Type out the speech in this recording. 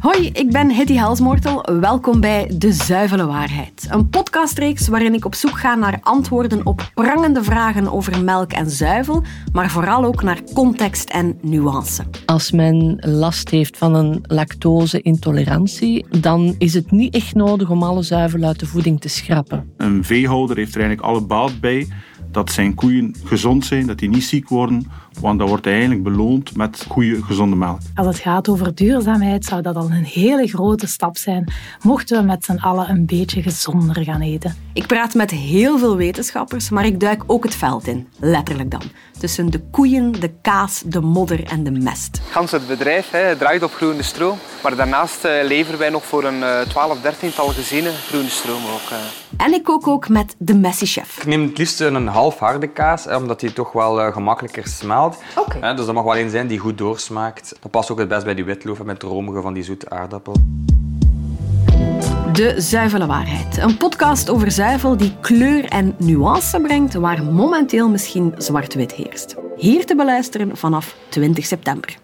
Hoi, ik ben Hetty Helsmoortel. Welkom bij De Zuivele Waarheid. Een podcastreeks waarin ik op zoek ga naar antwoorden op prangende vragen over melk en zuivel, maar vooral ook naar context en nuance. Als men last heeft van een lactose-intolerantie, dan is het niet echt nodig om alle zuivel uit de voeding te schrappen. Een veehouder heeft er eigenlijk alle baat bij dat zijn koeien gezond zijn, dat die niet ziek worden, want dat wordt eigenlijk beloond met goede, gezonde melk. Als het gaat over duurzaamheid, zou dat al een hele grote stap zijn, mochten we met z'n allen een beetje gezonder gaan eten. Ik praat met heel veel wetenschappers, maar ik duik ook het veld in, letterlijk dan. Tussen de koeien, de kaas, de modder en de mest. Gans het bedrijf hè, draait op groene stroom, maar daarnaast eh, leveren wij nog voor een uh, 12, 13 tal gezinnen groene stroom ook. Uh. En ik kook ook met de Messi-chef. Ik neem het liefst een half harde kaas, omdat die toch wel uh, gemakkelijker smelt. Okay. dus dat mag wel een zijn die goed doorsmaakt. Dat past ook het best bij die witloaf met romige van die zoete aardappel. De Zuivele Waarheid. Een podcast over zuivel die kleur en nuance brengt waar momenteel misschien zwart-wit heerst. Hier te beluisteren vanaf 20 september.